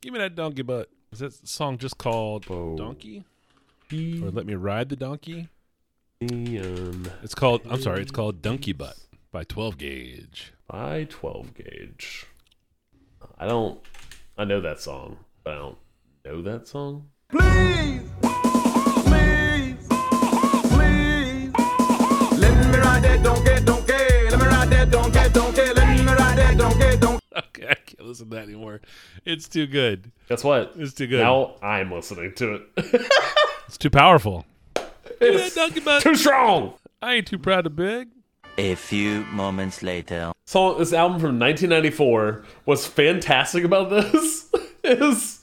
Give me that donkey butt. Is that song just called. Donkey? Or Let Me Ride the Donkey? Neon It's called, I'm sorry, it's called Donkey Butt by 12 Gauge. by 12 gauge. I don't. I know that song, but I don't know that song. Please, please, please. Let me ride that donkey, donkey. Can't listen to that anymore. It's too good. Guess what? It's too good. Now I'm listening to it. It's too powerful. it's Donkey Butt. too strong. I ain't too proud to beg. A few moments later. Song. This album from 1994 was fantastic. About this is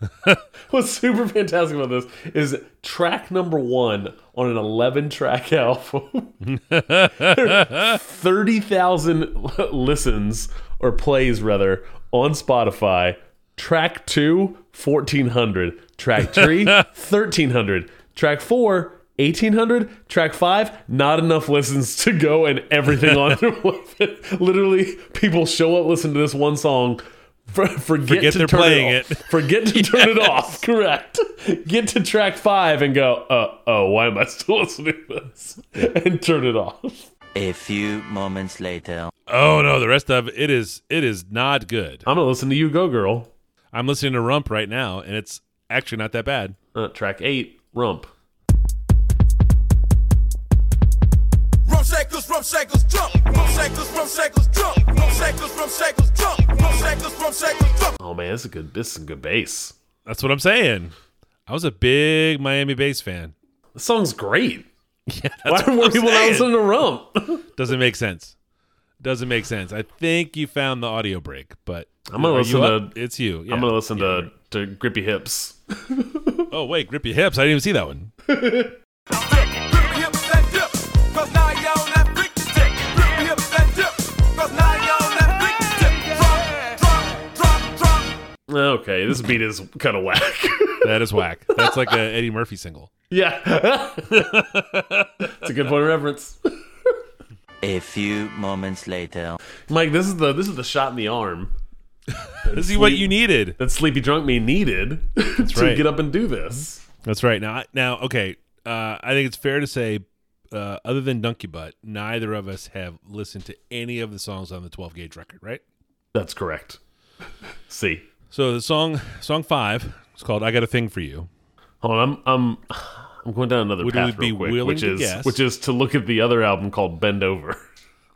what's super fantastic about this is track number one on an 11 track album. 30,000 listens or plays rather on Spotify. Track two, 1400. Track three, 1300. Track four, 1800. Track five, not enough listens to go and everything on with it. Literally, people show up, listen to this one song. For, forget, Forget to they're turn playing it, off. it. Forget to turn it off. Correct. Get to track five and go, uh, oh, why am I still listening to this? And turn it off. A few moments later. Oh no, the rest of it is it is not good. I'm gonna listen to you go, girl. I'm listening to Rump right now, and it's actually not that bad. Uh, track eight, rump. Rum shakers, rum shakers, jump. Rum shakers, rum shakers, jump. Rum shakers, rum shakers, jump. Rum shakers, rum shakers, jump. Oh man, this is a good. This is some good bass. That's what I'm saying. I was a big Miami bass fan. The song's great. Yeah, Why are more I'm people not saying. listening to rump? Doesn't make sense. Doesn't make sense. I think you found the audio break, but I'm gonna listen to- up? It's you. Yeah. I'm gonna listen Yeah. to to Grippy Hips. Oh wait, Grippy hips. I didn't even see that one. Okay, this beat is kind of whack. That is whack. That's like an Eddie Murphy single. yeah, it's a good point of reference. A few moments later. Mike, this is the this is the shot in the arm This is what you needed. that Sleepy Drunk Me needed to right. get up and do this. That's right. Now, now, okay. Uh, I think it's fair to say, uh, other than Donkey Butt, neither of us have listened to any of the songs on the 12 gauge record, right? That's correct. See, So the song, song five, is called "I Got a Thing for You." hold on, I'm I'm I'm going down another Would path we be real quick, willing which to is guess? which is to look at the other album called Bend Over.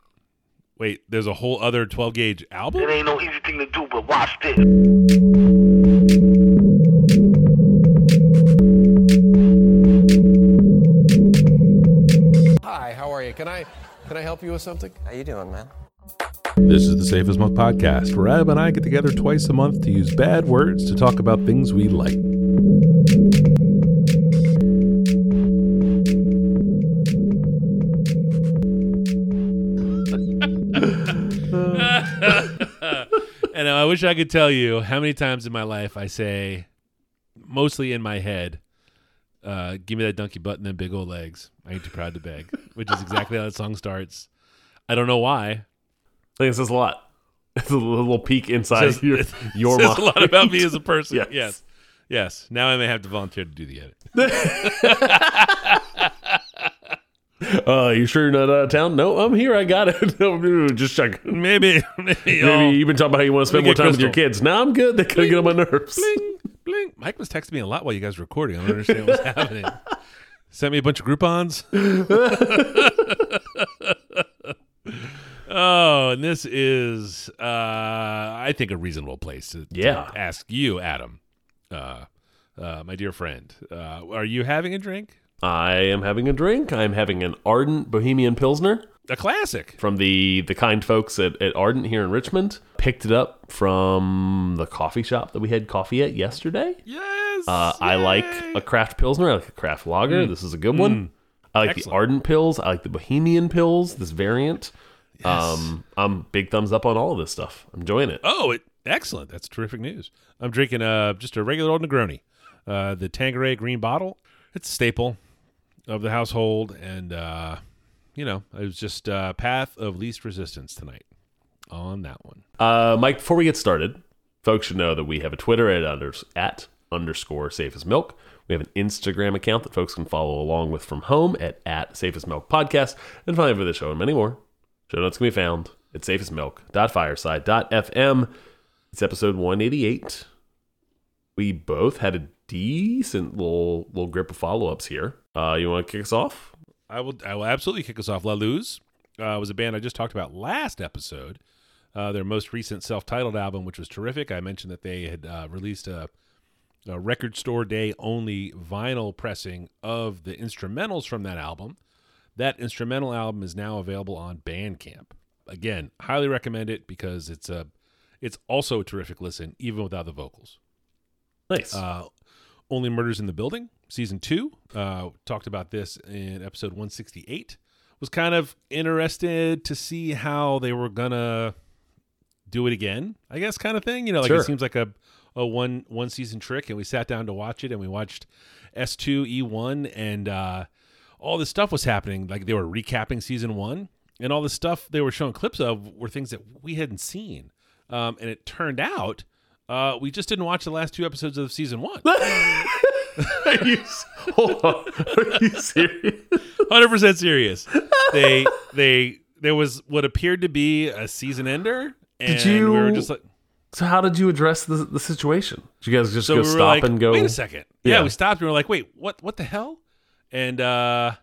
Wait, there's a whole other 12 gauge album. It ain't no easy thing to do, but watch this. Hi, how are you? Can I can I help you with something? How you doing, man? This is the Safe as Milk podcast, where Adam and I get together twice a month to use bad words to talk about things we like. and I wish I could tell you how many times in my life I say, mostly in my head, uh, give me that donkey butt and them big old legs. I ain't too proud to beg, which is exactly how that song starts. I don't know why. I think it says a lot. It's a little peek inside Says- your your says mind. a lot about me as a person. Yes. yes. yes. Now I may have to volunteer to do the edit. Uh, you sure you're not out of town? No, I'm here. I got it. No, Just checking. Maybe, maybe, Maybe you've been talking about how you want to spend more time with your kids. Now I'm good. They kind of get on my nerves. bling, bling. Mike was texting me a lot while you guys were recording. I don't understand what's happening. Sent me a bunch of Groupons. Oh, and this is, uh, I think, a reasonable place to, to ask you, Adam, uh, uh, my dear friend. Uh, are you having a drink? I am having a drink. I'm having an Ardent Bohemian Pilsner A classic. from the the kind folks at, at Ardent here in Richmond. Picked it up from the coffee shop that we had coffee at yesterday. Yes. Uh, I like a craft pilsner. I like a craft lager. This is a good one. I like Mm. Excellent. the Ardent pills. I like the Bohemian pills. This variant. Um, I'm big thumbs up on all of this stuff. I'm enjoying it. Oh, it, excellent. That's terrific news. I'm drinking uh, just a regular old Negroni. Uh, the Tanqueray green bottle. It's a staple of the household. And, uh, you know, it was just uh, path of least resistance tonight on that one. Uh, Mike, before we get started, folks should know that we have a Twitter at, under, at underscore safe as milk. We have an Instagram account that folks can follow along with from home at, at safe as milk podcast. And finally, for the show and many more, show notes can be found at safeasmilk.fireside.fm. It's episode 188. We both had a decent little little grip of follow ups here. Uh, you want to kick us off? I will. I will absolutely kick us off. La Luz uh, was a band I just talked about last episode. Uh, their most recent self-titled album, which was terrific. I mentioned that they had uh, released a, a record store day only vinyl pressing of the instrumentals from that album. That instrumental album is now available on Bandcamp. Again, highly recommend it because it's a it's also a terrific listen, even without the vocals. Nice. Uh, Only Murders in the Building, season two. Uh, talked about this in episode 168. Was kind of interested to see how they were gonna do it again. I guess, kind of thing. You know, like Sure. it seems like a a one one season trick. And we sat down to watch it, and we watched S two E one, and uh, all this stuff was happening. Like they were recapping season one, and all the stuff they were showing clips of were things that we hadn't seen. Um, and it turned out uh, we just didn't watch the last two episodes of season one. Are you, hold on. Are you serious? Hundred percent serious. They they there was what appeared to be a season ender, and Did you- we were just like, So how did you address the, the situation? Did you guys just so go we stop like, and go? wait a second, yeah. Yeah. We stopped and we were like, wait, what what the hell? And uh,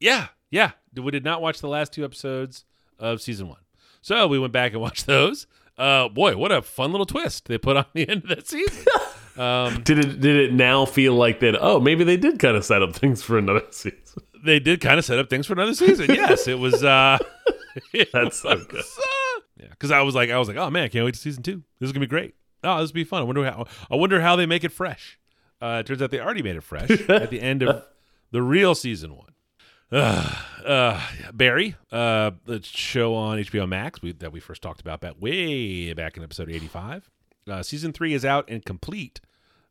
yeah, yeah, we did not watch the last two episodes of season one, so we went back and watched those. Uh, boy, what a fun little twist they put on the end of that season. um, Did it did it now feel like that? Oh, maybe they did kind of set up things for another season. they did kind of set up things for another season. Yes, it was. uh it That's so good. uh, yeah, because I was like, I was like, oh man, I can't wait to season two. This is gonna be great. Oh, this will be fun. I wonder how. I wonder how they make it fresh. Uh, it turns out they already made it fresh at the end of the real season one. Uh, uh, Barry, uh, the show on HBO Max we, that we first talked about back way back in episode eighty-five. Uh, season three is out and complete.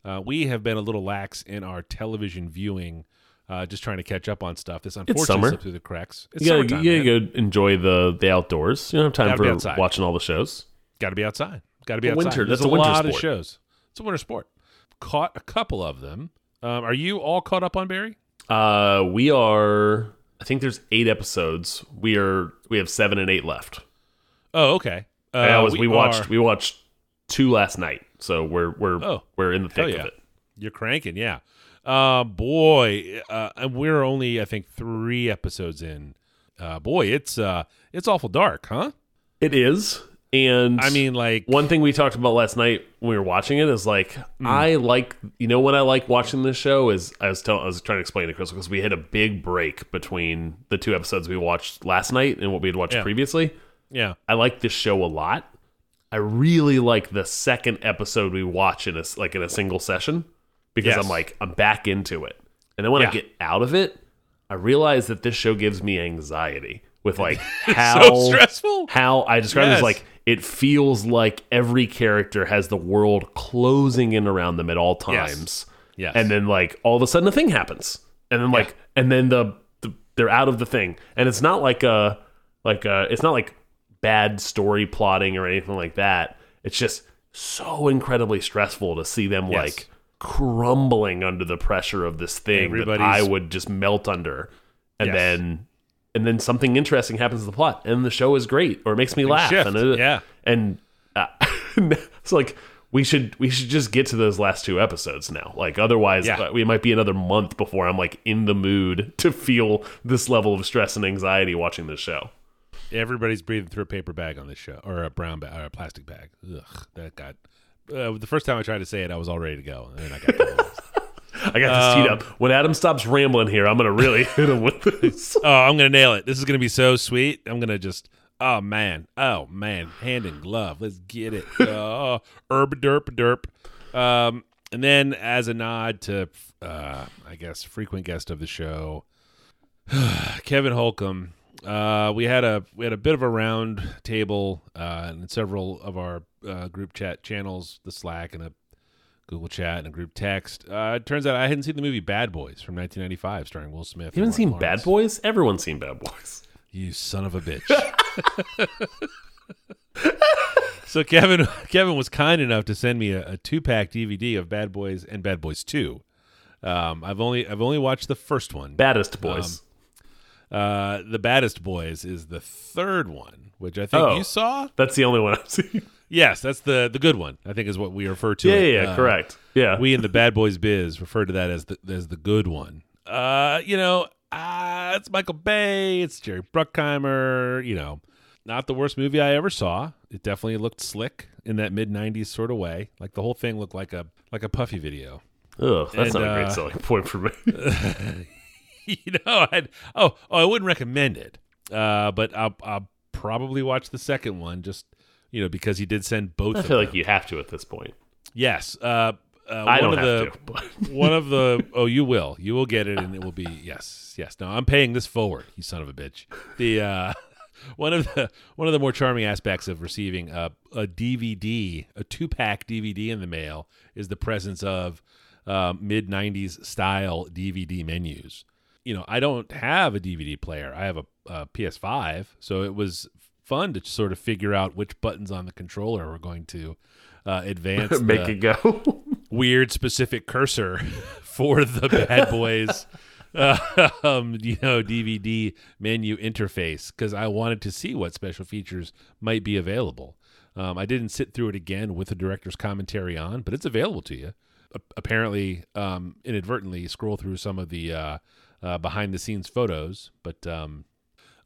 Uh, we have been a little lax in our television viewing, uh, just trying to catch up on stuff. This unfortunately slipped through the cracks. It's You gotta, you gotta go enjoy the the outdoors. You don't have time Gotta for watching all the shows. Got to be outside. Got to be outside. winter- There's that's a, a winter lot of sport. shows. It's a winter sport. Caught a couple of them. Um, are you all caught up on Barry? Uh, we are. I think there's eight episodes. We are. We have seven and eight left. Oh, okay. Uh, that was, we, watched. are- We watched two last night, so we're we're Oh. we're in the thick yeah. of it. You're cranking, yeah. Uh, boy, uh, and we're only I think three episodes in. Uh, boy, it's uh, it's awful dark, huh? It is, and I mean, like, one thing we talked about last night when we were watching it is like Hmm. I like you know what I like watching this show is I was telling I was trying to explain to Chris because we had a big break between the two episodes we watched last night and what we had watched Yeah. previously. yeah, I like this show a lot. I really like the second episode we watch in a like in a single session because Yes. I'm like I'm back into it. And then when Yeah. I get out of it, I realize that this show gives me anxiety with like how so stressful. how I describe it as like it feels like every character has the world closing in around them at all times. Yes. And then like all of a sudden a thing happens. And then like and then the, the they're out of the thing. And it's not like a like a it's not like bad story plotting or anything like that. It's just so incredibly stressful to see them Yes. like crumbling under the pressure of this thing that I would just melt under. And Yes. then and then something interesting happens to the plot and the show is great or it makes me laugh shift, and it, yeah. and uh, it's like we should we should just get to those last two episodes now like otherwise Yeah. uh, we might be another month before i'm like in the mood to feel this level of stress and anxiety watching this show Everybody's breathing through a paper bag on this show, or a brown bag, or a plastic bag. Ugh, that got. Uh, the first time I tried to say it, I was all ready to go, and then I got. i got this teed Um, up when adam stops rambling here i'm gonna really hit him with this oh, I'm gonna nail it. This is gonna be so sweet. I'm gonna just. Oh man. Oh man. Hand in glove. Let's get it. Oh, herb derp derp. Um, and then as a nod to, uh, I guess, frequent guest of the show, Kevin Holcomb. Uh, we had a we had a bit of a round table uh, in several of our uh, group chat channels, the Slack and a Google Chat and a group text. Uh, it turns out I hadn't seen the movie Bad Boys from 1995, starring Will Smith. you haven't seen Martin bad boys everyone's seen bad boys You son of a bitch. So Kevin Kevin was kind enough to send me a, a two pack DVD of Bad Boys and Bad Boys Two. Um, I've only I've only watched the first one. Baddest boys. Uh, the Baddest Boys is the third one, which I think Oh. you saw. That's the only one I've seen. Yes, that's the the good one. I think is what we refer to. yeah, it. yeah, Uh, correct. Yeah. We in the Bad Boys biz refer to that as the as the good one. Uh, you know, uh, it's Michael Bay, it's Jerry Bruckheimer. You know, not the worst movie I ever saw. It definitely looked slick in that mid '90s sort of way. Like the whole thing looked like a like a puffy video. Ugh, that's and, not a great uh, selling point for me. you know, I'd, oh, oh, I wouldn't recommend it. Uh, but I'll, I'll probably watch the second one just you know because he did send both. I feel them. like you have to at this point. yes. Uh, uh, I one don't of have the, to. But one of the oh you will you will get it and it will be yes yes no i'm paying this forward you son of a bitch the uh one of the one of the more charming aspects of receiving a, a dvd a two-pack dvd in the mail is the presence of uh, mid 90s style dvd menus you know i don't have a dvd player i have a, a ps5 so it was fun to sort of figure out which buttons on the controller were going to uh, advance make it go. weird specific cursor for the bad boys uh, um, you know dvd menu interface because i wanted to see what special features might be available um, i didn't sit through it again with the director's commentary on but it's available to you A- apparently um, inadvertently scroll through some of the uh, uh, behind the scenes photos but um,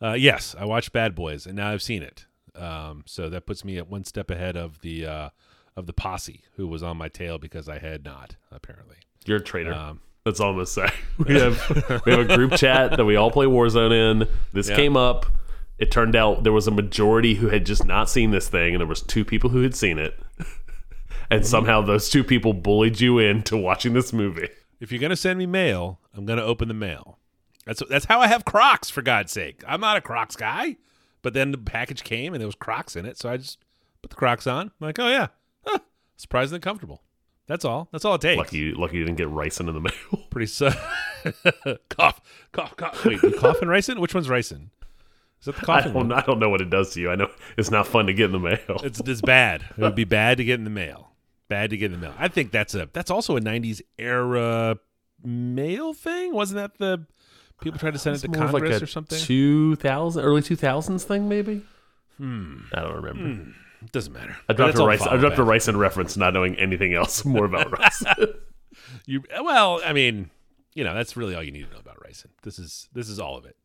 uh, yes i watched bad boys and now i've seen it um, so that puts me at one step ahead of the uh, of the posse who was on my tail because I had not apparently. You're a traitor. Um, That's all I'm gonna say. We have we have a group chat that we all play Warzone in. This Yeah. came up. It turned out there was a majority who had just not seen this thing, and there was two people who had seen it. And somehow those two people bullied you into watching this movie. If you're gonna send me mail, I'm gonna open the mail. That's that's how I have Crocs for God's sake. I'm not a Crocs guy, but then the package came and there was Crocs in it, so I just put the Crocs on. I'm like, oh yeah, huh, surprisingly comfortable. That's all. That's all it takes. Lucky, you, lucky you didn't get ricin in the mail. Pretty su- cough, cough, cough. Wait, you cough and ricin? Which one's ricin? Is that the I coughing don't, one? I don't know what it does to you. I know it's not fun to get in the mail. It's it's bad. It would be bad to get in the mail. Bad to get in the mail. I think that's a that's also a '90s era mail thing. Wasn't that the people tried to send it to It's more of Congress like or something? 2000, early 2000s thing, maybe? Hmm. I don't remember. It doesn't matter. I dropped a rice. I dropped a rice in reference, not knowing anything else more about rice. You well, I mean, you know, that's really all you need to know about rice. This is this is all of it.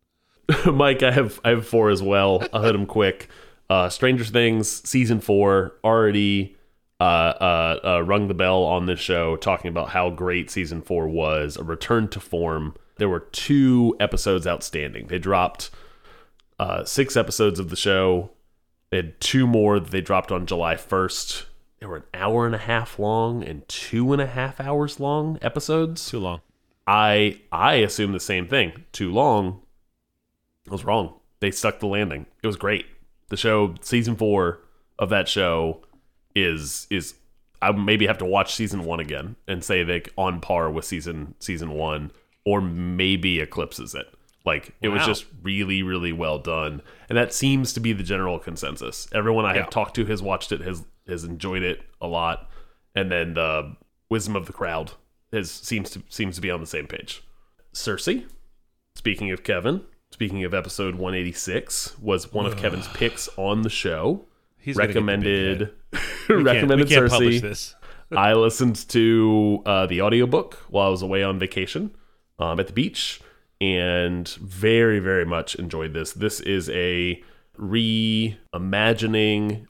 Mike, I have I have four as well. I'll hit them quick. Uh, Stranger Things season four already uh, uh, uh, rung the bell on this show, talking about how great season four was. A return to form. There were two episodes outstanding. They dropped uh, six episodes of the show. They had two more that they dropped on July first. They were an hour and a half long and two and a half hours long episodes. Too long. I I assumed the same thing. Too long. I was wrong. They stuck the landing. It was great. The show season four of that show is is I maybe have to watch season one again and say they on par with season season one, or maybe eclipses it. Like it was just really really well done, and that seems to be the general consensus. Everyone I Yeah. have talked to has watched it, has has enjoyed it a lot, and then the wisdom of the crowd is seems to seems to be on the same page. Circe, speaking of Kevin, speaking of episode 186, was one of Kevin's picks on the show. He's gonna get the big recommended recommended we can't publish Circe. this. I listened to uh, the audiobook while I was away on vacation um, at the beach and very, very much enjoyed this. This is a reimagining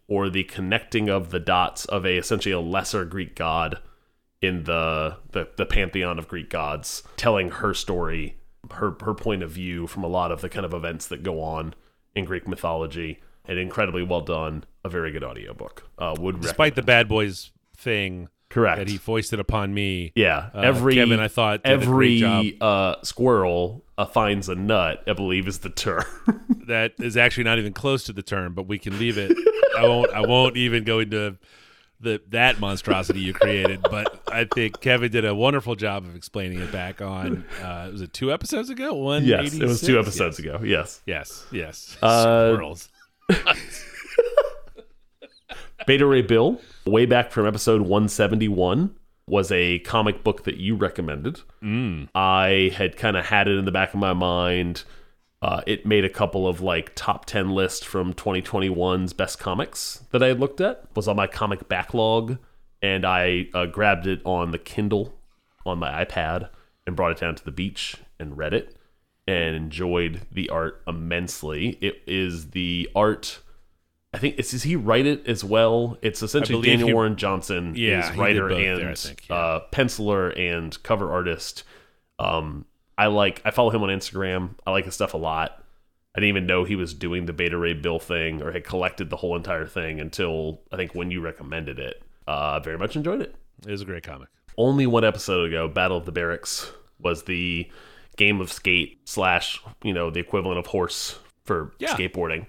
or the connecting of the dots of a essentially a lesser Greek god in the, the the pantheon of Greek gods, telling her story, her her point of view from a lot of the kind of events that go on in Greek mythology. And incredibly well done. A very good audiobook. Uh, would Despite the Bad Boys thing Correct. that he foisted upon me. Yeah, Uh, every Kevin, I thought, did a great every uh, squirrel uh, finds a nut. I believe is the term. that is actually not even close to the term, but we can leave it. I won't. I won't even go into the that monstrosity you created. But I think Kevin did a wonderful job of explaining it back on. Uh, was it two episodes ago? One. yes, it was two episodes ago. Yes, Yes. Yes. Uh, Squirrels. Beta Ray Bill, way back from episode 171, was a comic book that you recommended. Mm. I had kind of had it in the back of my mind. Uh, it made a couple of like top 10 lists from 2021's best comics that I had looked at. Was on my comic backlog, and I uh, grabbed it on the Kindle on my iPad and brought it down to the beach and read it and enjoyed the art immensely. It is the art. I think it's, does he write it as well? It's essentially Daniel he- Warren Johnson Yeah, is writer and there, think, yeah. uh, penciler and cover artist. Um, I like I follow him on Instagram. I like his stuff a lot. I didn't even know he was doing the Beta Ray Bill thing or had collected the whole entire thing until I think when you recommended it. Uh, very much enjoyed it. It was a great comic. Only one episode ago, Battle of the Berrics was the game of skate slash you know the equivalent of horse for Yeah. skateboarding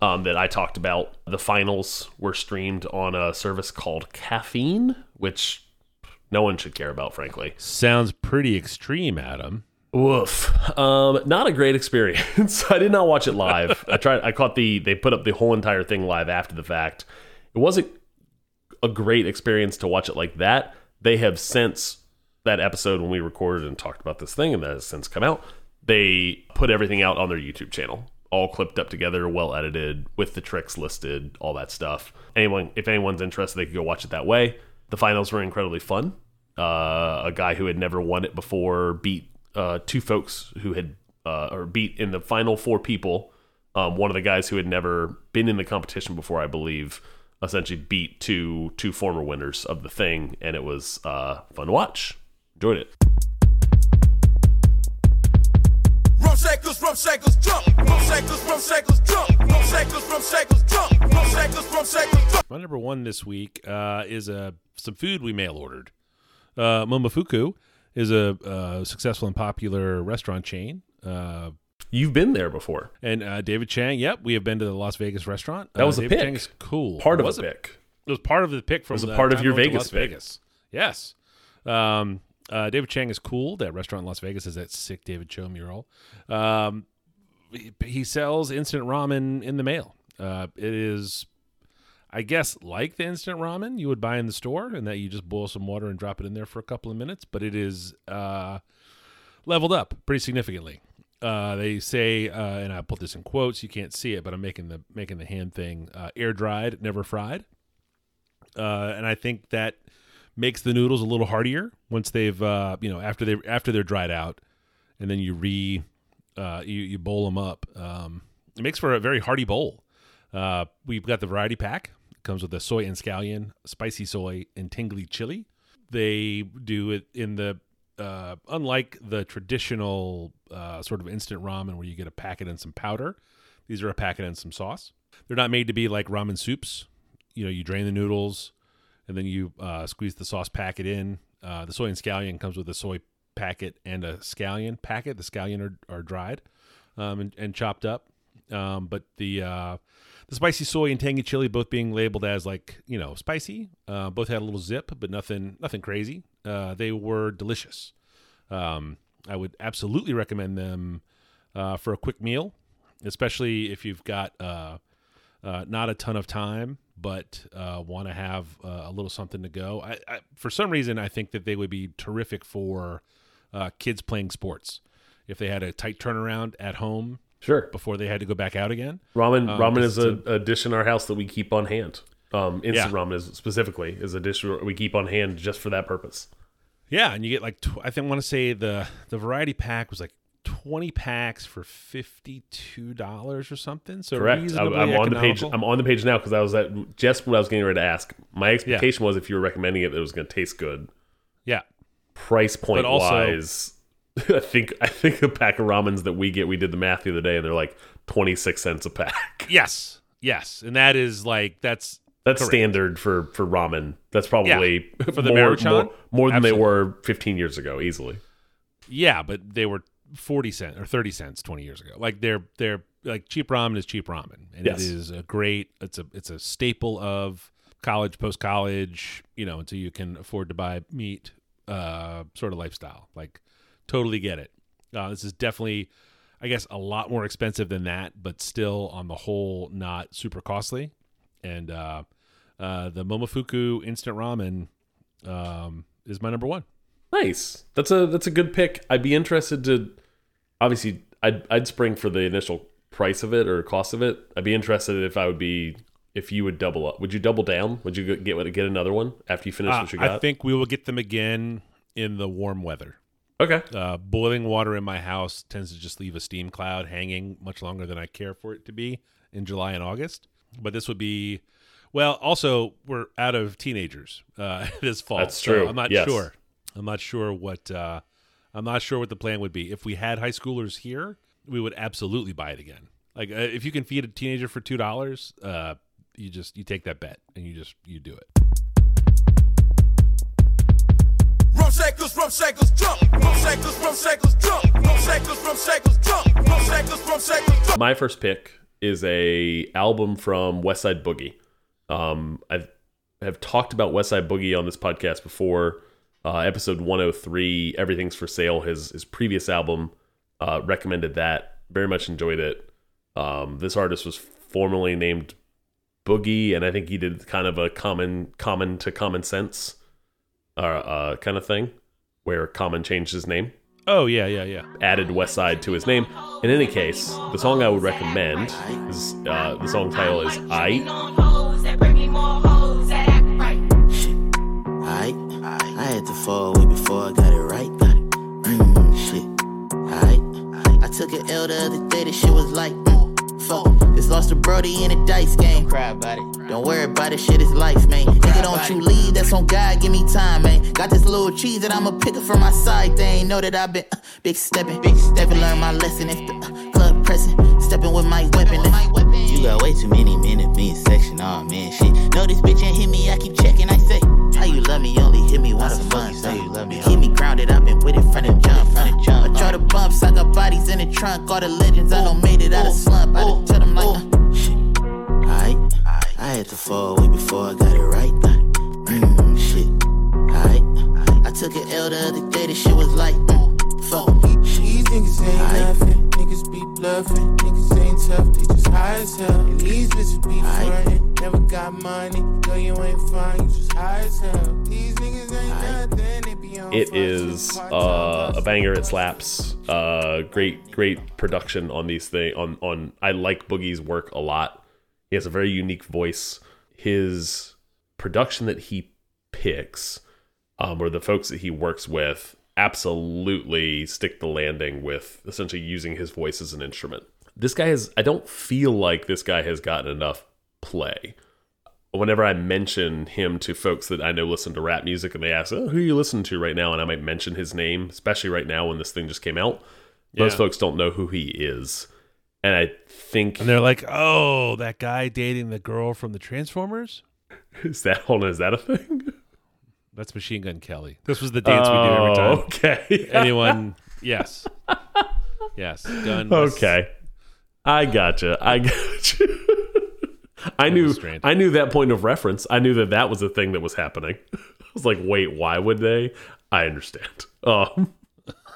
um, that I talked about. The finals were streamed on a service called Caffeine, which no one should care about, frankly. Sounds pretty extreme, Adam. Woof. Um, not a great experience. I did not watch it live. I tried. I caught the. They put up the whole entire thing live after the fact. It wasn't a great experience to watch it like that. They have since that episode when we recorded and talked about this thing, and that has since come out. They put everything out on their YouTube channel, all clipped up together, well edited, with the tricks listed, all that stuff. Anyone, if anyone's interested, they could go watch it that way. The finals were incredibly fun. Uh, a guy who had never won it before beat uh, two folks who had uh, or beat in the final four people. Um, one of the guys who had never been in the competition before, I believe, essentially beat two two former winners of the thing, and it was uh, fun to watch. Enjoyed it. Shakers, rum shakers, drunk. Rum shakers, rum shakers, drunk. Rum shakers, rum shakers, drunk. Rum shakers, rum shakers, drunk. My number one this week uh, is uh, some food we mail ordered. Uh, Momofuku is a uh, successful and popular restaurant chain. Uh, You've been there before. and uh, David Chang, yep, we have been to the Las Vegas restaurant. That Uh, was a David pick. Chang is cool. Part It of was a pick. It was part of the pick from was a the part of your I went to Vegas pick. Vegas. Yes. Um, uh, David Chang is cool. That restaurant in Las Vegas is that sick David Choe mural. Um, he, he sells instant ramen in the mail. Uh, it is, I guess, like the instant ramen you would buy in the store, and that you just boil some water and drop it in there for a couple of minutes. But it is uh, leveled up pretty significantly. Uh, they say, uh, and I put this in quotes. You can't see it, but I'm making the making the hand thing. Uh, air dried, never fried and I think that makes the noodles a little heartier once they've uh, you know after they after they're dried out, and then you re uh, you you bowl them up. Um, it makes for a very hearty bowl. Uh, we've got the variety pack. It comes with the soy and scallion, spicy soy, and tingly chili. They do it in the uh, unlike the traditional uh, sort of instant ramen where you get a packet and some powder. These are a packet and some sauce. They're not made to be like ramen soups. You know, you drain the noodles and then you uh, squeeze the sauce packet in. Uh, the soy and scallion comes with a soy packet and a scallion packet. The scallion are, are dried um, and, and chopped up, um, but the uh, the spicy soy and tangy chili both being labeled as like you know spicy. Uh, both had a little zip, but nothing nothing crazy. Uh, they were delicious. Um, I would absolutely recommend them uh, for a quick meal, especially if you've got not a ton of time, but uh, want to have uh, a little something to go. I, I, for some reason, I think that they would be terrific for uh, kids playing sports. If they had a tight turnaround at home Sure. before they had to go back out again. Ramen Um, ramen is a, a dish in our house that we keep on hand. Um, instant Yeah. ramen is specifically is a dish we keep on hand just for that purpose. Yeah, and you get like tw- I think I want to say the the variety pack was like twenty packs for fifty two dollars or something. So Correct. I, reasonably I'm on the page. I'm on the page now because I was at just what I was getting ready to ask. My expectation was if you were recommending it, it was going to taste good. yeah, Price point also- wise, I think I think a pack of ramens that we get, we did the math the other day, and they're like twenty six cents a pack. yes, yes, and that is like that's That's Correct. standard for for ramen. That's probably For the more, Maruchan? more, more than they were 15 years ago, easily. yeah, but they were forty cents or thirty cents twenty years ago. Like they're they're like cheap ramen is cheap ramen, and Yes. it is a great. It's a it's a staple of college, post college. You know, until you can afford to buy meat, uh, sort of lifestyle. Like totally get it. Uh, this is definitely, I guess, a lot more expensive than that, but still on the whole not super costly. And uh, uh, the Momofuku instant ramen um, is my number one. Nice. That's a that's a good pick. I'd be interested to obviously I'd I'd spring for the initial price of it or cost of it. I'd be interested if I would be if you would double up. Would you double down? Would you get get another one after you finish Uh, what you got? I think we will get them again in the warm weather. okay. Uh, boiling water in my house tends to just leave a steam cloud hanging much longer than I care for it to be in July and August. But this would be, well, also, we're out of teenagers uh, this fall. That's so true. I'm not Yes. sure. I'm not sure what uh, I'm not sure what the plan would be. If we had high schoolers here, we would absolutely buy it again. Like uh, if you can feed a teenager for two dollars, uh, you just you take that bet and you just you do it. Rum shakers, rum shakers, drunk. Rum shakers, rum shakers, drunk. Rum shakers, rum shakers, drunk. Rum shakers, rum shakers, drunk. My first pick is a album from West Side Boogie. Um, I've have talked about West Side Boogie on this podcast before. Uh, episode 103, Everything's for Sale, his his previous album, uh, recommended that. Very much enjoyed it. Um, this artist was formerly named Boogie, and I think he did kind of a common common to common sense uh, uh, kind of thing, where Common changed his name Oh yeah, yeah, yeah. added West Side to his name. In any case, the song I would recommend is uh, the song title is "I." I, I had to fall way before I got it right. Got it. Mm, shit. I, I took an L the other day. The shit was like, mm, fuck. Just lost a Brody in a dice game. Don't cry about it. Don't worry about it. Shit is life, man. Nigga, don't you leave. That's on God. Give me time, man. Got this little cheese that I'ma pick up from my side. They ain't know that I've been uh, big stepping. Big stepping. Learn my lesson. If the uh, club pressing, stepping with my weapon. You got way too many men in me section. Oh man, shit. No, this bitch ain't hit me. I keep checking. I say, how you love me? Only hit me once a month. Say you love me. Keep me grounded. I've been with it from the jump. From the jump. I try to bumps. I got bodies in the trunk. All the legends I know made it out of slump. I done tell them like, uh, shit. I, I had to fall way before I got it right. Got. Mm, shit. I, I took an L the other day. The shit was like, mm, fuck. These niggas ain't nothing. Niggas be bluffing. Niggas ain't tough. They just high as hell. And these bitches be Aight. frontin'. Never got money. No, you ain't fine. You just high as hell. These niggas ain't nothing. They be on It fire, is just uh, a banger. It slaps. Uh, great, great production on these things. On on, I like Boogie's work a lot. He has a very unique voice. His production that he picks, um, or the folks that he works with, absolutely stick the landing with essentially using his voice as an instrument. This guy has. I don't feel like this guy has gotten enough play whenever I mention him to folks that I know listen to rap music and they ask, oh, who are you listening to right now? And I might mention his name, especially right now when this thing just came out. Most folks don't know who he is. And I think, And they're like, "Oh, that guy dating the girl from the Transformers." is that, hold on, is that a thing? That's Machine Gun Kelly. This was the dance we do every Oh, time. Okay. Anyone? Yes. Yes. Gun. okay. I gotcha. I gotcha. I knew. I knew that point of reference. I knew that that was a thing that was happening. I was like, wait, why would they? I understand. Um,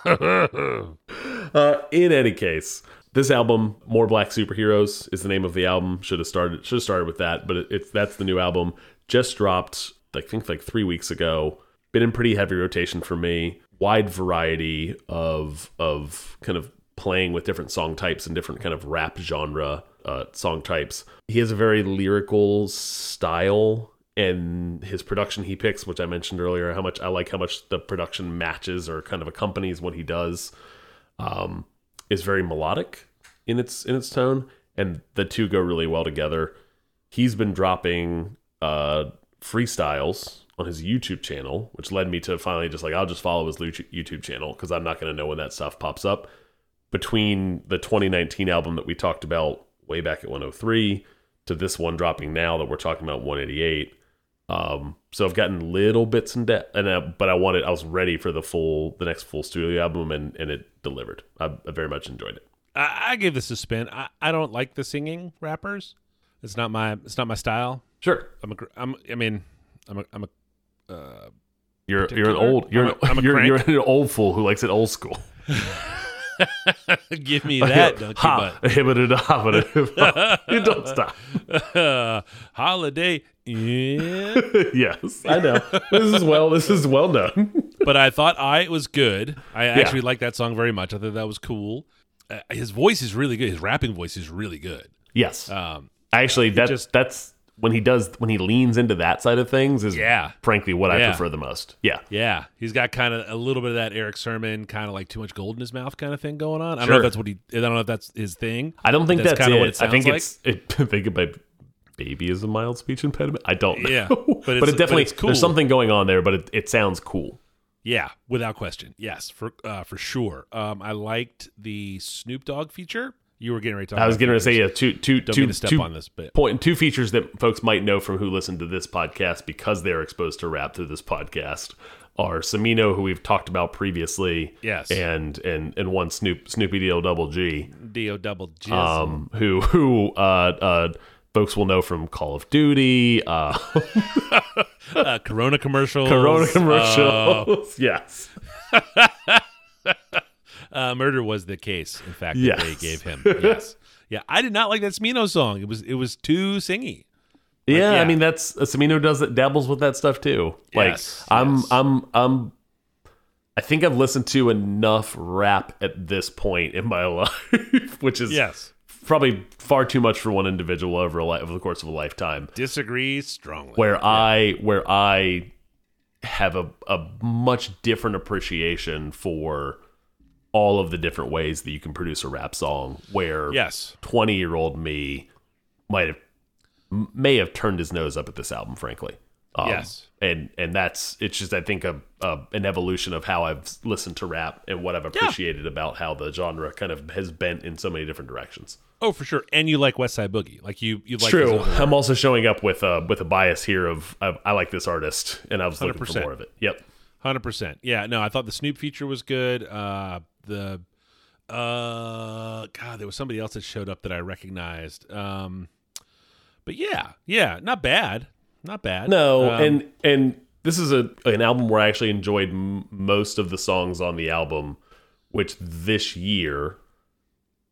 uh, in any case, this album, "More Black Superheroes," is the name of the album. Should have started should have started with that, but it, it's that's the new album. Just dropped, I think, like three weeks ago. Been in pretty heavy rotation for me. Wide variety of of kind of playing with different song types and different kind of rap genre uh, song types. He has a very lyrical style and his production he picks, which I mentioned earlier, how much I like how much the production matches or kind of accompanies what he does, um, is very melodic in its in its tone, and the two go really well together. He's been dropping uh, freestyles on his YouTube channel, which led me to finally just like I'll just follow his YouTube channel because I'm not going to know when that stuff pops up. Between the 2019 album that we talked about way back at 103 to this one dropping now that we're talking about 188, um, so I've gotten little bits in depth, and uh, but I wanted I was ready for the full the next full studio album, and and it delivered. I, I very much enjoyed it. I, I give this a spin. I, I don't like the singing rappers. It's not my. It's not my style. Sure, I'm a. gr- I'm. I mean, I'm a. I'm a. you're you're an old you're I'm a- I'm a you're, you're an old fool who likes it old school. Give me that donkey ha, hibba-da-da-ba-da-ba. You don't stop. butt. Holiday. Yeah. yes, I know. This is well. This is well done. but I thought I was good. I actually liked that song very much. I thought that was cool. Uh, his voice is really good. His rapping voice is really good. Yes, Um, actually, that's just- that's when he does when he leans into that side of things. Is Yeah. frankly what I prefer the most. Yeah, yeah, he's got kind of a little bit of that Erick Sermon, kind of like too much gold in his mouth kind of thing going on. I don't know if that's what he. I don't know if that's his thing. I don't think That's that's, kinda it. what it I think sounds it's it, think about baby is a mild speech impediment. I don't know. Yeah, but but, it definitely but it's cool. there's something going on there. But it, it sounds cool. Yeah, without question. Yes, for uh, for sure. Um, I liked the Snoop Dogg feature. You were getting ready to. Talk I was getting to say yeah, two two Don't two step two on this, but point two features that folks might know from who listen to this podcast because they're exposed to rap through this podcast are Smino, who we've talked about previously, Yes. and and and one Snoop Snoopy Do Double G, Do double G, um, who who uh, uh, folks will know from Call of Duty, uh, uh, Corona commercials. Corona uh, yes, uh, murder was the case. In fact, that they gave him. Yes. Yeah, I did not like that Smino song. It was it was too singy. yeah, yeah. I mean that's uh, Smino does it dabbles with that stuff too. Like Yes, I'm yes. I'm I'm I think I've listened to enough rap at this point in my life, which is Yes. probably far too much for one individual over a over the course of a lifetime. Disagree strongly. Where I where I have a a much different appreciation for all of the different ways that you can produce a rap song. Where Yes. 20 year old me might have may have turned his nose up at this album frankly um, Yes. and and that's it's just i think a, a an evolution of how i've listened to rap and what i've appreciated about how the genre kind of has bent in so many different directions Oh, for sure. And you like West Side Boogie. Like you you like true i'm also showing up with a with a bias here of I, I like this artist and i was looking for 100%. more of it yep Hundred percent. Yeah. No, I thought the Snoop feature was good. Uh, the uh, God, there was somebody else that showed up that I recognized. Um, but yeah, yeah, not bad, not bad. No, Um, and and this is a an album where I actually enjoyed m- most of the songs on the album, which this year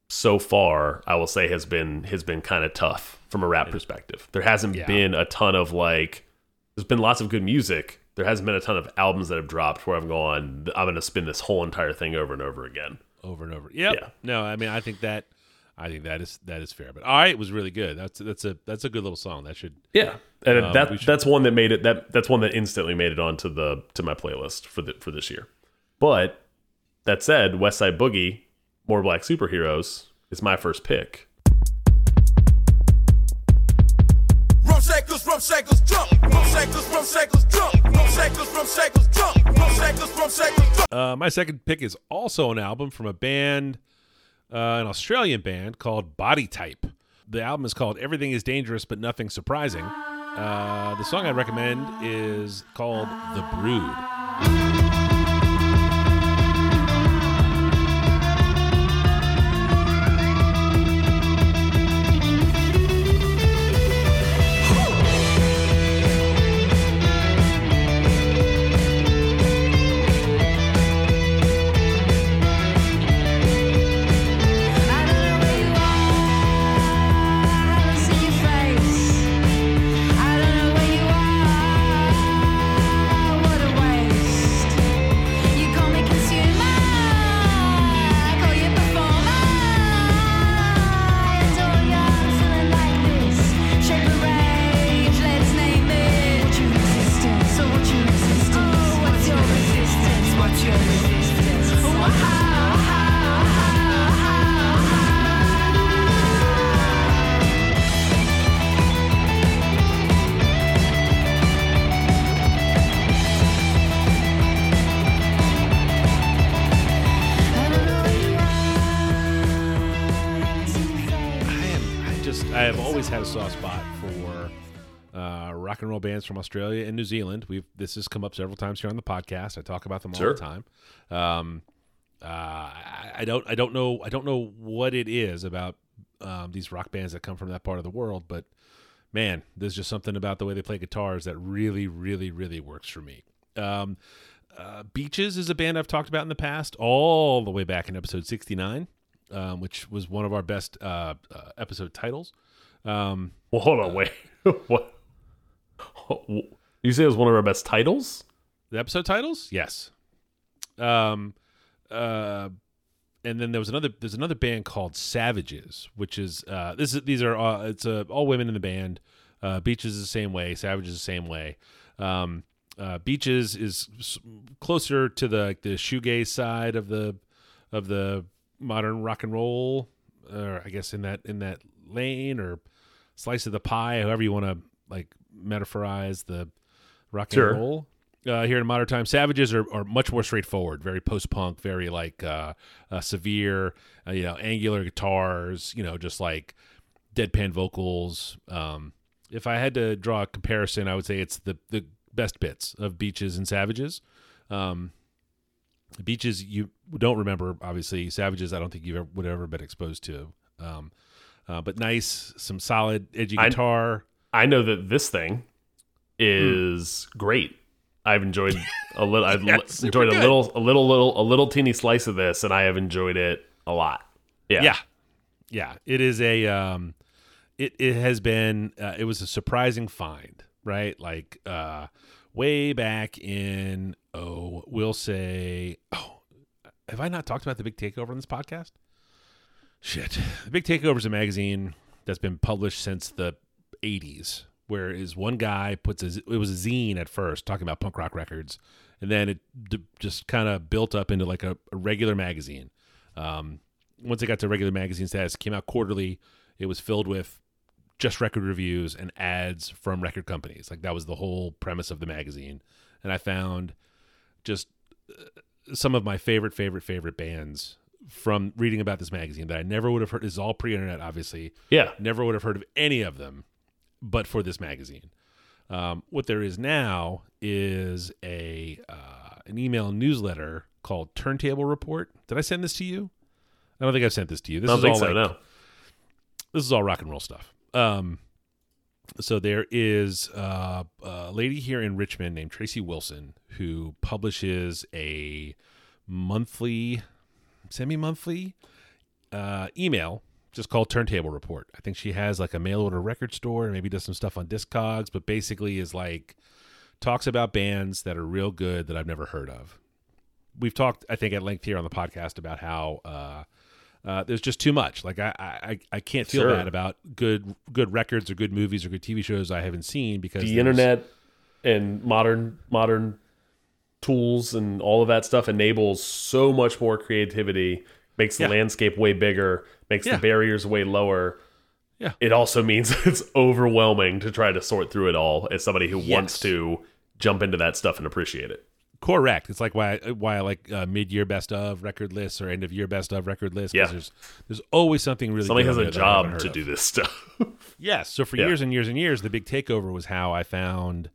so far I will say has been has been kind of tough from a rap perspective. There hasn't Yeah. been a ton of like there's been lots of good music. There hasn't been a ton of albums that have dropped where I've gone I'm going to spin this whole entire thing over and over again. over and over. Yep. Yeah. No, I mean, I think that, I think that is that is fair. But all right, was really good. That's that's a that's a good little song. That should Yeah, and Um, that should- that's one that made it that that's one that instantly made it onto the to my playlist for the for this year. But that said, West Side Boogie, More Black Superheroes is my first pick. Shakers, jump. Rum shakers, jump. Rum shakers, jump. Rum shakers, jump. Uh, my second pick is also an album from a band, uh, an Australian band called Body Type. The album is called Everything is Dangerous But Nothing Surprising. Uh, the song I'd recommend is called The Brood. Soft spot for uh, rock and roll bands from Australia and New Zealand. We've this has come up several times here on the podcast. I talk about them all Sure. the time. Um, uh, I, I don't. I don't know. I don't know what it is about um, these rock bands that come from that part of the world, but man, there's just something about the way they play guitars that really, really, really works for me. Um, uh, Beaches is a band I've talked about in the past, all the way back in episode 69, um, which was one of our best uh, uh, episode titles. Um, Well, hold on, wait. what? You say it was one of our best titles? the episode titles, yes. Um, uh, and then there was another. There's another band called Savages, which is uh, this is these are uh, it's uh, all women in the band. Uh, Beaches is the same way. Savages is the same way. Um, uh, Beaches is closer to the the shoegaze side of the of the modern rock and roll, or I guess in that in that lane or slice of the pie, however you want to like metaphorize the rock Sure. and roll. Uh, here in modern times, Savages are, are much more straightforward, very post punk, very like uh, uh, severe, uh, you know, angular guitars, you know, just like deadpan vocals. Um, if I had to draw a comparison, I would say it's the the best bits of Beaches and Savages. Um, Beaches you don't remember, obviously. Savages, I don't think you ever would ever been exposed to. Um, uh, but nice, some solid, edgy guitar. I know that this thing is great. I've enjoyed a little. I've Yeah, li- it's enjoyed a little, a little, little, a little teeny slice of this, and I have enjoyed it a lot. Yeah, yeah yeah it is a um it it has been uh, it was a surprising find right like uh way back in oh we'll say oh have i not talked about the big takeover on this podcast shit the big takeover is a magazine that's been published since the 80s where is one guy puts a it was a zine at first talking about punk rock records and then it d- just kind of built up into like a, a regular magazine um once it got to regular magazine status, came out quarterly. It was filled with just record reviews and ads from record companies. Like that was the whole premise of the magazine. And I found just uh, some of my favorite, favorite, favorite bands from reading about this magazine that I never would have heard. This is all pre-internet, obviously. yeah. Never would have heard of any of them, but for this magazine. Um, what there is now is a uh, an email newsletter called Turntable Report. Did I send this to you? I don't think I've sent this to you. This is all so. like, no. this is all rock and roll stuff. Um, so there is uh, a lady here in Richmond named Tracy Wilson who publishes a monthly, semi-monthly uh, email just called Turntable Report. I think she has like a mail order record store and maybe does some stuff on Discogs, but basically is like talks about bands that are real good that I've never heard of. We've talked, I think, at length here on the podcast about how uh, uh, there's just too much. Like I, I, I can't feel Sure. bad about good, good records or good movies or good TV shows I haven't seen because The internet and modern modern tools and all of that stuff enables so much more creativity. Makes the Yeah. landscape way bigger. Makes Yeah. the barriers way lower. Yeah. It also means it's overwhelming to try to sort through it all as somebody who wants to jump into that stuff and appreciate it. Correct. It's like why why I like uh, mid year best of record lists or end of year best of record lists. Yeah. There's there's always something really. Somebody has a there that I haven't job to of. do this stuff. Yes. So for Yeah. years and years and years, the big takeover was how I found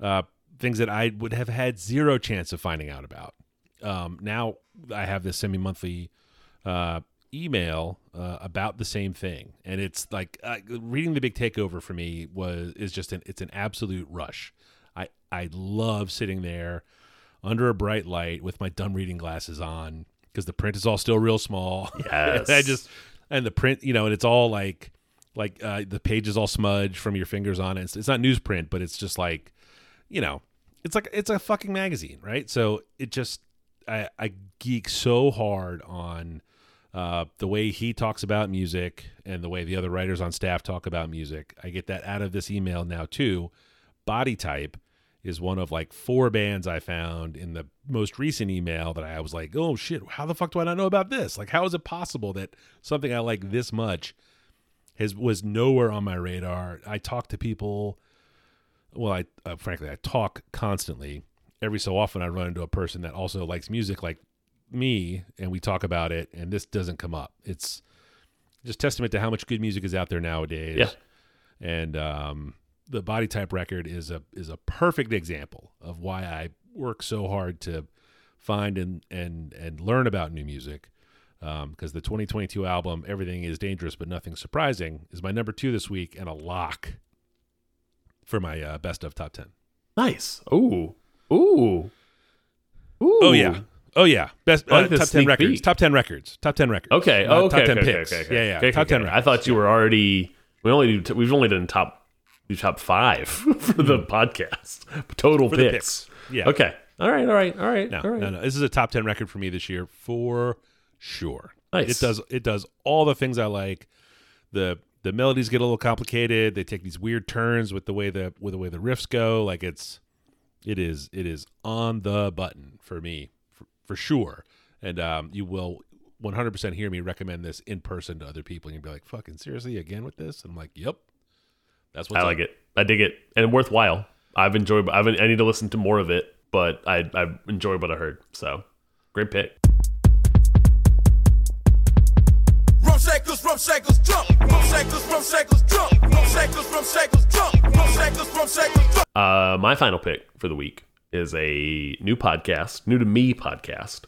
uh, things that I would have had zero chance of finding out about. Um, now I have this semi monthly uh, email uh, about the same thing, and it's like uh, reading the big takeover for me was is just an it's an absolute rush. I I love sitting there under a bright light with my dumb reading glasses on because the print is all still real small. Yes. I just and the print, you know, and it's all like like uh, the page is all smudged from your fingers on it. It's, it's not newsprint, but it's just like, you know, it's like it's a fucking magazine, right? So it just I, I geek so hard on uh, the way he talks about music and the way the other writers on staff talk about music. I get that out of this email now too. Body Type is one of like four bands I found in the most recent email that I was like, oh shit, how the fuck do I not know about this? Like, how is it possible that something I like this much has was nowhere on my radar? I talk to people. Well, I uh, frankly I talk constantly. Every so often, I run into a person that also likes music like me, and we talk about it, and this doesn't come up. It's just testament to how much good music is out there nowadays. Yeah. And um, the body type record is a is a perfect example of why I work so hard to find and and and learn about new music. Because the 2022 album, Everything is Dangerous But Nothing Surprising, is my number two this week and a lock for my uh, best of top 10. nice. Ooh. Ooh. Ooh. Oh yeah. Oh yeah. Best I like uh, top ten sneak records. peek. Top ten records. Top ten records. Okay. Not Oh, okay. Top ten okay, picks. okay, okay, Yeah, yeah. Okay, top okay, ten. okay. I thought you were already. We only do. We've only done top. Do top five for the podcast. Total Hmm. For picks. picks. Yeah. Okay. All right. All right. All right. No, all right. no, no. This is a top ten record for me this year for sure. Nice. It does. It does all the things I like. The the melodies get a little complicated. They take these weird turns with the way the with the way the riffs go. Like it's, it is it is on the button for me for, for sure. And um, you will 100% hear me recommend this in person to other people. And you'll be like, "Fucking seriously again with this?" And I'm like, "Yep." That's what I like it. I dig it, and worthwhile. I've enjoyed. I've. I need to listen to more of it, but I. I enjoyed what I heard. So, great pick. Rum drunk. Rum rum drunk. Rum rum drunk. Rum rum drunk. Uh, my final pick for the week is a new podcast, new to me podcast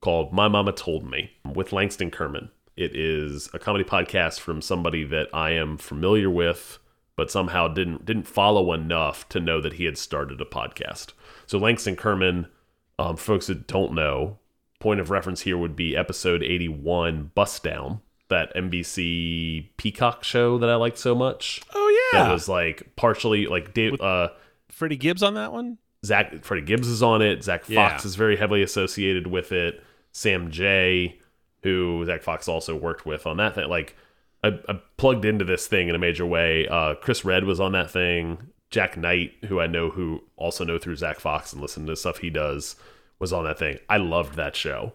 called My Mama Told Me with Langston Kerman. It is a comedy podcast from somebody that I am familiar with, but somehow didn't didn't follow enough to know that he had started a podcast. So Langston Kerman, um, folks that don't know, point of reference here would be episode eighty one, Bust Down, that NBC Peacock show that I liked so much. Oh yeah, That was like partially like Dave. Uh, Freddie Gibbs on that one. Zach Freddie Gibbs is on it. Zach Fox Yeah. is very heavily associated with it. Sam J, who Zach Fox also worked with on that thing. Like I, I plugged into this thing in a major way. Uh, Chris Red was on that thing. Jak Knight, who I know who also know through Zach Fox and listen to stuff he does, was on that thing. I loved that show.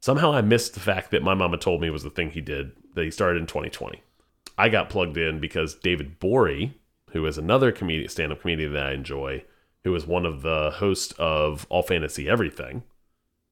Somehow I missed the fact that my mama told me was the thing he did that he started in 2020. I got plugged in because David Borie, who is another comedian, stand-up comedian that I enjoy, who is one of the hosts of All Fantasy Everything,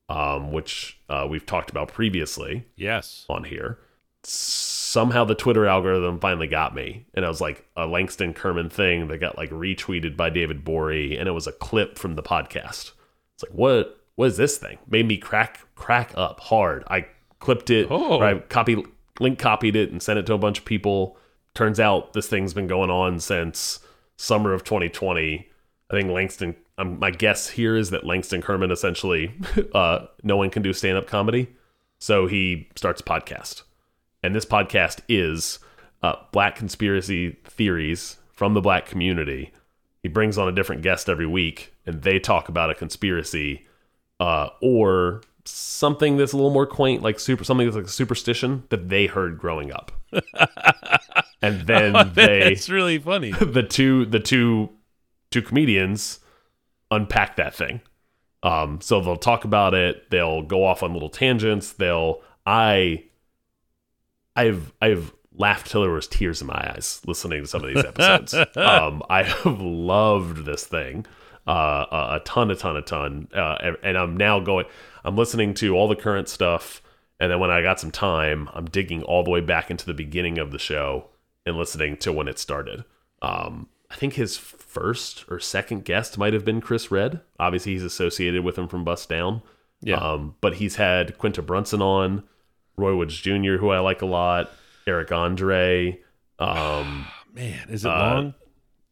um, which uh, we've talked about previously Yes. on here. Somehow the Twitter algorithm finally got me, and I was like a Langston Kerman thing that got like retweeted by David Borie, and it was a clip from the podcast. It's like what? What is this thing? Made me crack crack up hard. I clipped it. Oh. I copy link copied it and sent it to a bunch of people. Turns out this thing's been going on since summer of 2020. I think Langston. Um, my guess here is that Langston Kerman essentially, uh, no one can do stand up comedy, so he starts a podcast, and this podcast is uh, black conspiracy theories from the black community. He brings on a different guest every week, and they talk about a conspiracy uh, or something that's a little more quaint, like super something that's like a superstition that they heard growing up, and then they it's really funny. the two the two two comedians unpack that thing. Um, so they'll talk about it. They'll go off on little tangents. They'll I I've I've laughed till there was tears in my eyes listening to some of these episodes. um, I have loved this thing uh, a, ton, a ton, a ton, uh, and, and I'm now going. I'm listening to all the current stuff, and then when I got some time, I'm digging all the way back into the beginning of the show and listening to when it started. Um, I think his first or second guest might have been Chris Red. Obviously, he's associated with him from Bust Down. Yeah. Um, but he's had Quinta Brunson on, Roy Woods Jr., who I like a lot, Eric Andre. Um, Man, is it uh, long?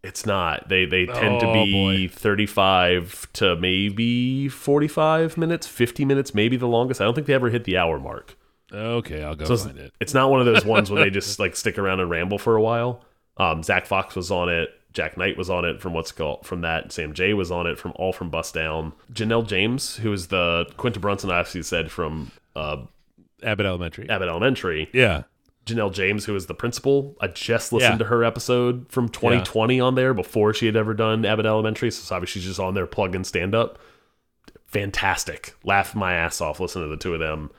It's not. They they tend to Oh, be 35 to maybe 45 minutes, 50 minutes, maybe the longest. I don't think they ever hit the hour mark. Okay, I'll go So it's, find it. it's not one of those ones where they just like stick around and ramble for a while. Um, Zach Fox was on it. Jak Knight was on it from what's called from that. Sam J was on it from all from Bust Down. Janelle James, who is the Quinta Brunson, I actually said from uh, Abbott Elementary. Abbott Elementary. Yeah. Janelle James, who is the principal. I just listened Yeah. to her episode from 2020 on there before she had ever done Abbott Elementary. So obviously she's just on there plugging stand up. Fantastic. Laugh my ass off listening to the two of them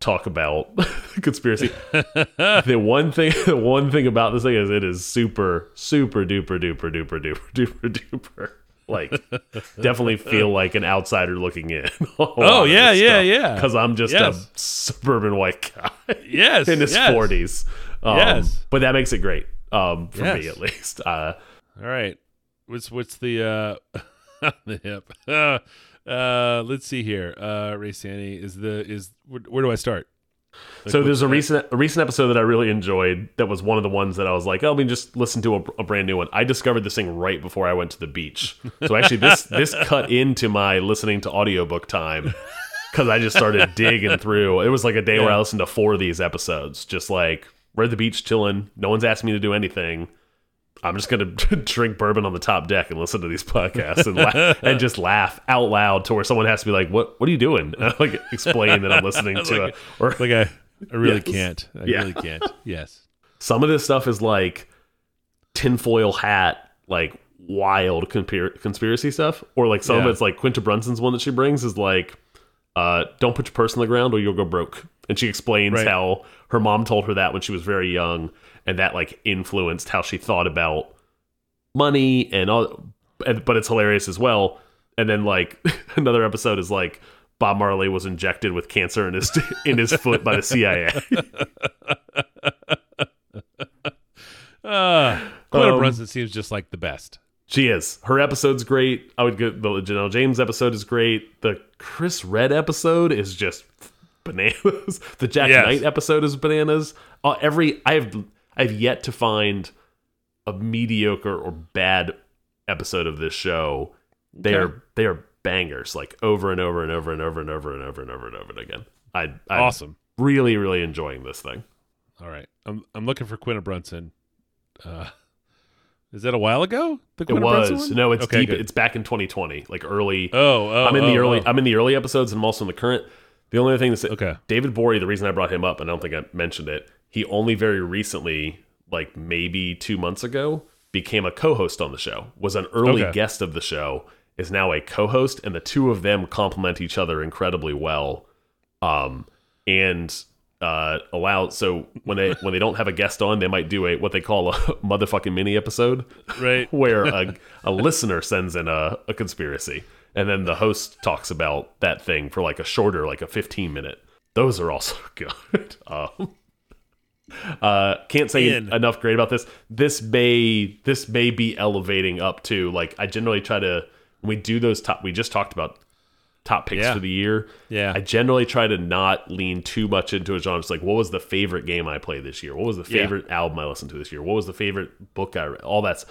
talk about conspiracy. the one thing the one thing about this thing is it is super, super duper duper duper duper duper duper. Like definitely feel like an outsider looking in. Oh, yeah, yeah, yeah. Because I'm just Yes. a suburban white guy Yes. in his yes. 40s. Um, Yes. But that makes it great um, for me, at least. Uh, All right. What's what's the uh the hip? Uh, let's see here. Uh Ray Sandy is the is where, where do I start? So there's a recent a recent episode that I really enjoyed. That was one of the ones that I was like, oh, let me just listen to a, a brand new one. I discovered this thing right before I went to the beach. So actually, this this cut into my listening to audiobook time because I just started digging through. It was like a day where I listened to four of these episodes, just like we're at the beach chilling. No one's asked me to do anything. I'm just gonna drink bourbon on the top deck and listen to these podcasts and and just laugh out loud to where someone has to be like, "What? What are you doing?" Like explain that I'm listening to Like- it, or Like I, I really Yes. can't. I Yeah. really can't. Yes. some of this stuff is like tinfoil hat, like wild conspiracy stuff, or like some Yeah. of it's like Quinta Brunson's one that she brings is like, uh, "Don't put your purse on the ground or you'll go broke," and she explains Right. how her mom told her that when she was very young, and that like influenced how she thought about money and all. But it's hilarious as well. And then like another episode is like. Bob Marley was injected with cancer in his in his foot by the CIA. Uh, Quinta Um, Brunson seems just like the best. She is. Her episode's great. I would get the Janelle James episode is great. The Chris Red episode is just bananas. The Jack Yes. Knight episode is bananas. Uh, every I have I've yet to find a mediocre or bad episode of this show. They Okay. are they are bangers like over and over and over and over and over and over and over and over and again. I I'm Awesome. really really enjoying this thing. All right. I'm I'm looking for Quinta Brunson. Uh, is that a while ago? The It was one? no, it's Okay, deep. good. It's back in 2020, like early. Oh, oh, I'm in the oh, early. oh. I'm in the early episodes, and I'm also in the current. The only thing say, Okay. David Borie. The reason I brought him up, and I don't think I mentioned it, he only very recently, like maybe two months ago, became a co-host on the show. Was an early Okay. guest of the show. Is now a co-host, and the two of them complement each other incredibly well. Um, and uh, allow so when they when they don't have a guest on, they might do a what they call a motherfucking mini episode Right. where a, a listener sends in a, a conspiracy and then the host talks about that thing for like a shorter like a 15 minute those are also good um, uh can't say In. enough great about this this may this may be elevating up to like i generally try to when we do those top we just talked about top picks Yeah. for the year Yeah. i generally try to not lean too much into a genre it's like what was the favorite game i played this year what was the Yeah. favorite album i listened to this year what was the favorite book i read all that's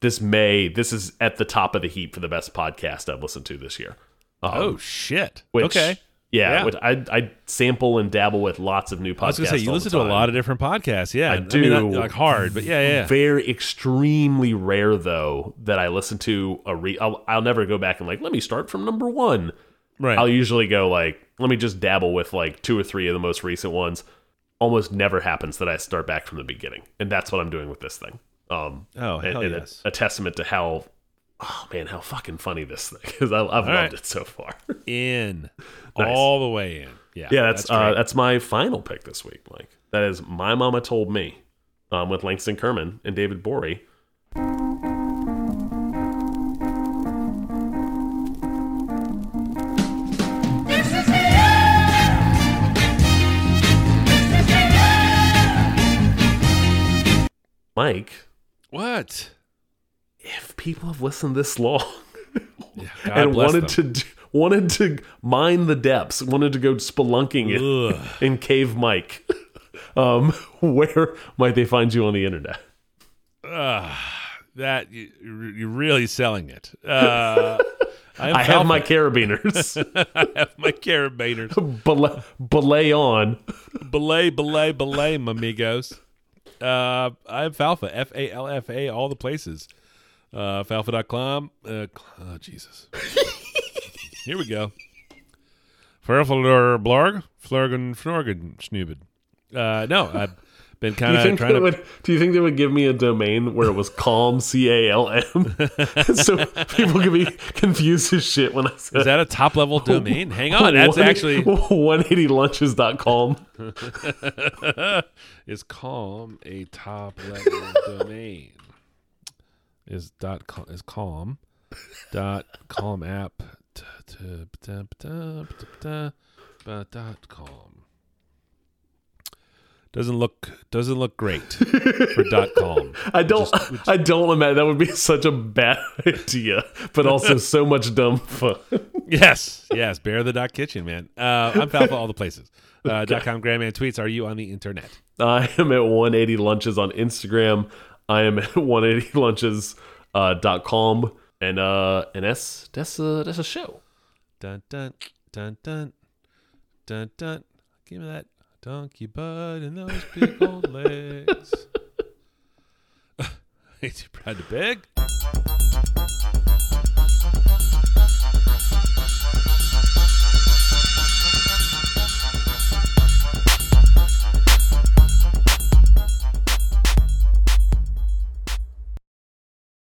this may this is at the top of the heap for the best podcast i've listened to this year Um, Oh shit. which, okay. Yeah, Yeah. Which I I sample and dabble with lots of new podcasts I was gonna say you listen to a lot of different podcasts. Yeah, I do. not, like hard, but yeah, yeah. Very extremely rare though that I listen to a re. I'll, I'll never go back and like let me start from number one. Right. I'll usually go like let me just dabble with like two or three of the most recent ones. Almost never happens that I start back from the beginning, and that's what I'm doing with this thing. Um, Oh, and, hell and yes. a, a testament to how. Oh man, how fucking funny this thing is! I, I've loved right. it so far. in Nice. all the way in. Yeah. Yeah, that's uh, that's my final pick this week, Mike. That is my mama told me, um, with Langston Kerman and David Borie. Mike, what. If people have listened this long God and wanted them. to do, wanted to mine the depths, wanted to go spelunking in, Ugh. in Cave Mike, um, where might they find you on the internet? that you, you're really selling it. Uh, I'm I have my carabiners. I have my carabiners. belay, belay on. belay, belay, belay, amigos. Uh, I'm Falfa. F A L F A. All the places. Uh, Falfa.com. Uh, oh Jesus. Here we go. Farfalder blog. Flurgen Fnorgen Schnubid. Uh, no, I've been kind of trying to. would, do you think they would give me a domain where it was calm C A L M, so people could be confused as shit when I said Is that a top level domain? Hang on, that's actually 180lunches.com. is calm a top level domain? Is dot com is calm dot calm app dot com doesn't look doesn't look great for dot com. I don't. Just- I don't imagine that would be such a bad idea, but also so much dumb fun. Yes, yes, Bear the Dot Kitchen, man. Uh, I'm Falfa all the places. Uh, dot com Grandman tweets. Are you on the internet? I am at 180 lunches on Instagram. I am at 180 lunches uh, dot com and uh and that's that's a that's a show. Dun dun dun dun dun dun. Give me that donkey butt and those big old legs. Ain't you proud to beg?